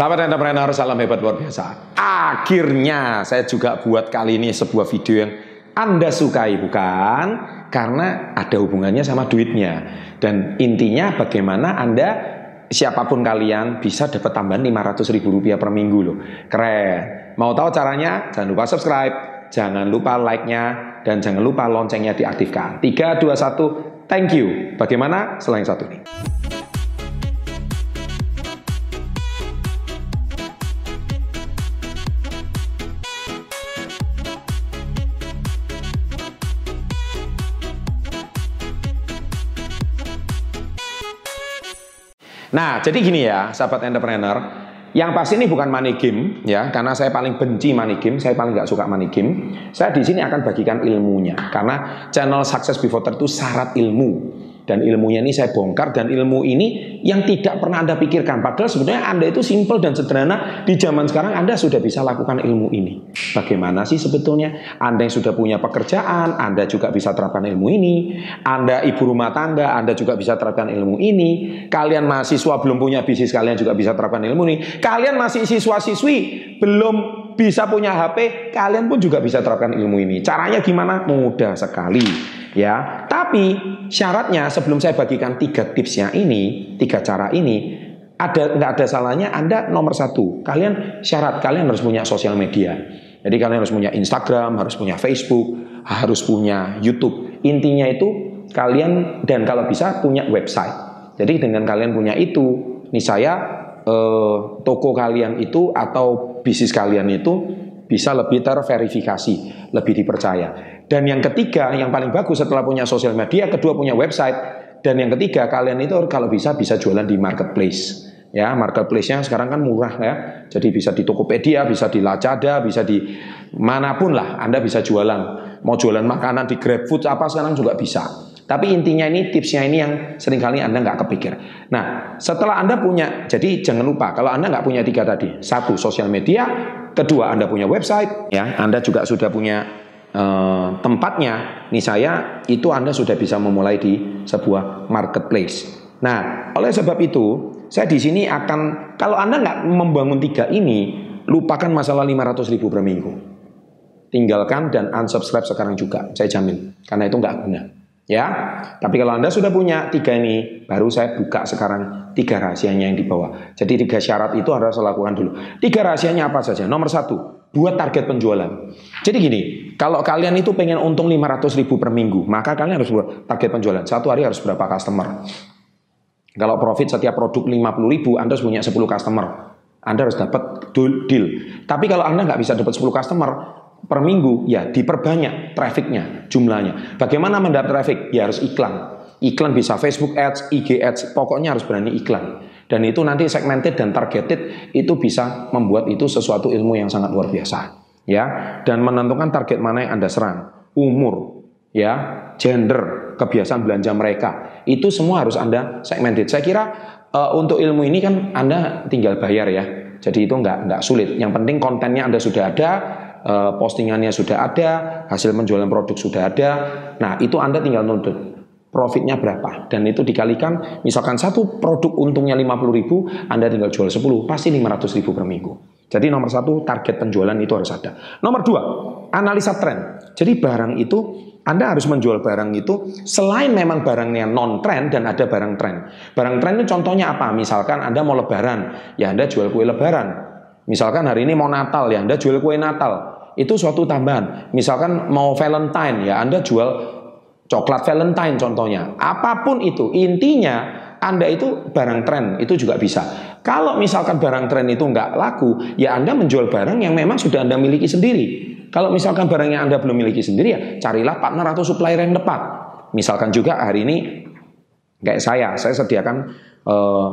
Sahabat entrepreneur, salam hebat luar biasa. Akhirnya saya juga buat kali ini sebuah video yang Anda sukai bukan? Karena ada hubungannya sama duitnya. Dan intinya bagaimana Anda siapa pun kalian bisa dapat tambahan 500 ribu rupiah per minggu loh. Keren. Mau tahu caranya? Jangan lupa subscribe, jangan lupa like-nya, dan jangan lupa loncengnya diaktifkan. 3, 2, 1, thank you. Bagaimana selain satu ini? Nah, jadi gini ya, sahabat entrepreneur, yang pasti ini bukan money game ya, karena saya paling benci money game, saya paling nggak suka money game. Saya di sini akan bagikan ilmunya, karena channel Success Before itu syarat ilmu dan ilmunya ini saya bongkar dan ilmu ini yang tidak pernah Anda pikirkan. Padahal sebenarnya Anda itu simple dan sederhana. Di zaman sekarang Anda sudah bisa lakukan ilmu ini. Bagaimana sih sebetulnya? Anda yang sudah punya pekerjaan, Anda juga bisa terapkan ilmu ini. Anda ibu rumah tangga, Anda juga bisa terapkan ilmu ini. Kalian mahasiswa belum punya bisnis, kalian juga bisa terapkan ilmu ini. Kalian masih siswa-siswi, belum bisa punya HP, kalian pun juga bisa terapkan ilmu ini. Caranya gimana? Mudah sekali ya. Tapi syaratnya sebelum saya bagikan tiga tipsnya ini, tiga cara ini, ada nggak ada salahnya Anda nomor satu, kalian syarat kalian harus punya sosial media. Jadi kalian harus punya Instagram, harus punya Facebook, harus punya YouTube. Intinya itu kalian dan kalau bisa punya website. Jadi dengan kalian punya itu, nih saya eh, toko kalian itu atau bisnis kalian itu bisa lebih terverifikasi, lebih dipercaya. Dan yang ketiga, yang paling bagus setelah punya sosial media, kedua punya website, dan yang ketiga kalian itu kalau bisa bisa jualan di marketplace. Ya, marketplace-nya sekarang kan murah ya. Jadi bisa di Tokopedia, bisa di Lazada, bisa di mana pun lah Anda bisa jualan. Mau jualan makanan di GrabFood apa sekarang juga bisa. Tapi intinya ini tipsnya ini yang sering kali Anda nggak kepikir. Nah, setelah Anda punya, jadi jangan lupa kalau Anda nggak punya tiga tadi, satu sosial media, kedua Anda punya website, ya Anda juga sudah punya eh, tempatnya, nih saya itu Anda sudah bisa memulai di sebuah marketplace. Nah, oleh sebab itu, saya di sini akan kalau Anda nggak membangun tiga ini, lupakan masalah 500 ribu per minggu. Tinggalkan dan unsubscribe sekarang juga, saya jamin. Karena itu nggak guna. Ya, tapi kalau Anda sudah punya tiga ini, baru saya buka sekarang tiga rahasianya yang di bawah. Jadi tiga syarat itu harus saya lakukan dulu. Tiga rahasianya apa saja? Nomor satu, buat target penjualan. Jadi gini, kalau kalian itu pengen untung 500 ribu per minggu, maka kalian harus buat target penjualan. Satu hari harus berapa customer? Kalau profit setiap produk 50 ribu, Anda harus punya 10 customer. Anda harus dapat deal. Tapi kalau Anda nggak bisa dapat 10 customer per minggu, ya diperbanyak trafficnya, jumlahnya. Bagaimana mendapat traffic? Ya harus iklan. Iklan bisa Facebook Ads, IG Ads, pokoknya harus berani iklan. Dan itu nanti segmented dan targeted itu bisa membuat itu sesuatu ilmu yang sangat luar biasa. Ya, dan menentukan target mana yang Anda serang. Umur, ya, gender, kebiasaan belanja mereka. Itu semua harus Anda segmented. Saya kira uh, untuk ilmu ini kan Anda tinggal bayar ya. Jadi itu nggak nggak sulit. Yang penting kontennya Anda sudah ada, postingannya sudah ada, hasil penjualan produk sudah ada. Nah, itu Anda tinggal nuntut profitnya berapa dan itu dikalikan misalkan satu produk untungnya 50 ribu Anda tinggal jual 10 pasti 500 ribu per minggu jadi nomor satu target penjualan itu harus ada nomor dua analisa tren jadi barang itu anda harus menjual barang itu selain memang barangnya non trend dan ada barang tren. Barang tren itu contohnya apa? Misalkan Anda mau lebaran, ya Anda jual kue lebaran. Misalkan hari ini mau Natal, ya Anda jual kue Natal. Itu suatu tambahan. Misalkan mau Valentine, ya Anda jual Coklat Valentine contohnya. Apa pun itu, intinya Anda itu barang tren, itu juga bisa. Kalau misalkan barang tren itu nggak laku, ya Anda menjual barang yang memang sudah Anda miliki sendiri. Kalau misalkan barang yang Anda belum miliki sendiri, ya carilah partner atau supplier yang tepat. Misalkan juga hari ini, kayak saya, saya sediakan uh,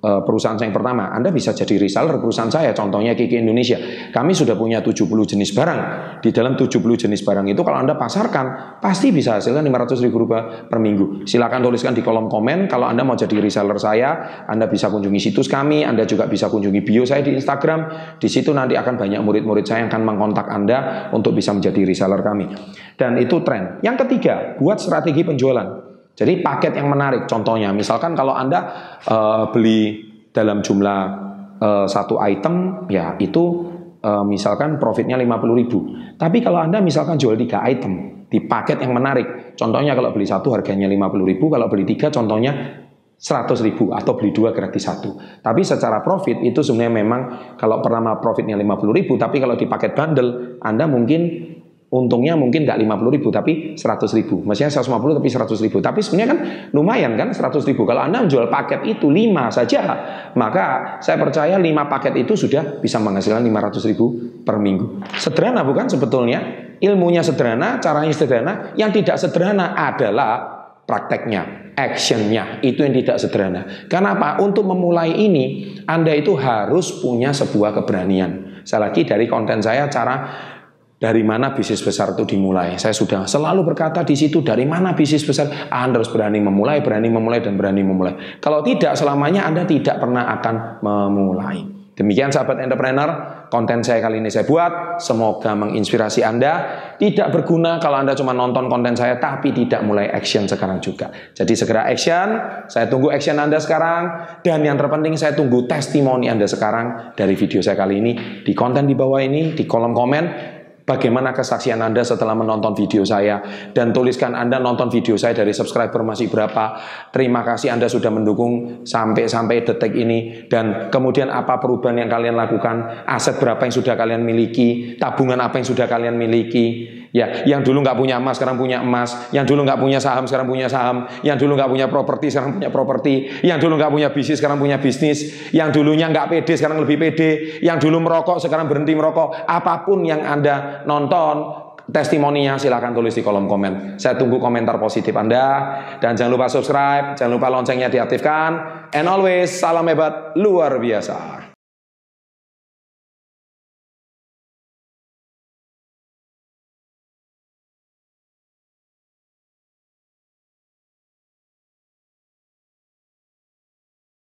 perusahaan saya yang pertama, Anda bisa jadi reseller perusahaan saya, contohnya Kiki Indonesia. Kami sudah punya 70 jenis barang. Di dalam 70 jenis barang itu kalau Anda pasarkan, pasti bisa hasilkan 500 ribu rupiah per minggu. Silakan tuliskan di kolom komen, kalau Anda mau jadi reseller saya, Anda bisa kunjungi situs kami, Anda juga bisa kunjungi bio saya di Instagram. Di situ nanti akan banyak murid-murid saya yang akan mengkontak Anda untuk bisa menjadi reseller kami. Dan itu tren. Yang ketiga, buat strategi penjualan. Jadi paket yang menarik contohnya misalkan kalau Anda uh, beli dalam jumlah uh, satu item ya itu uh, misalkan profitnya 50 ribu. Tapi kalau Anda misalkan jual tiga item di paket yang menarik, contohnya kalau beli satu harganya 50 ribu, kalau beli tiga contohnya 100 ribu atau beli dua gratis satu. Tapi secara profit itu sebenarnya memang kalau pertama profitnya 50 ribu, tapi kalau di paket bundle Anda mungkin untungnya mungkin nggak 50 ribu tapi 100 ribu. Maksudnya 150 tapi 100 ribu. Tapi sebenarnya kan lumayan kan 100 ribu. Kalau anda menjual paket itu 5 saja maka saya percaya 5 paket itu sudah bisa menghasilkan 500 ribu per minggu. Sederhana bukan? Sebetulnya ilmunya sederhana caranya sederhana. Yang tidak sederhana adalah prakteknya actionnya. Itu yang tidak sederhana. Kenapa untuk memulai ini anda itu harus punya sebuah keberanian. Saya lagi dari konten saya cara dari mana bisnis besar itu dimulai. Saya sudah selalu berkata di situ dari mana bisnis besar. Anda harus berani memulai, berani memulai dan berani memulai. Kalau tidak selamanya Anda tidak pernah akan memulai. Demikian sahabat entrepreneur, konten saya kali ini saya buat. Semoga menginspirasi Anda. Tidak berguna kalau Anda cuma nonton konten saya tapi tidak mulai action sekarang juga. Jadi segera action. Saya tunggu action Anda sekarang. Dan yang terpenting saya tunggu testimoni Anda sekarang dari video saya kali ini. Di konten di bawah ini, di kolom komen. Bagaimana kesaksian Anda setelah menonton video saya dan tuliskan Anda nonton video saya dari subscriber masih berapa. Terima kasih Anda sudah mendukung sampai sampai detik ini dan kemudian apa perubahan yang kalian lakukan, aset berapa yang sudah kalian miliki, tabungan apa yang sudah kalian miliki. Ya, yang dulu nggak punya emas sekarang punya emas, yang dulu nggak punya saham sekarang punya saham, yang dulu nggak punya properti sekarang punya properti, yang dulu nggak punya bisnis sekarang punya bisnis, yang dulunya nggak pede sekarang lebih pede, yang dulu merokok sekarang berhenti merokok. Apa pun yang anda nonton, testimoninya silahkan tulis di kolom komen. Saya tunggu komentar positif Anda dan jangan lupa subscribe, jangan lupa loncengnya diaktifkan. And always salam hebat luar biasa.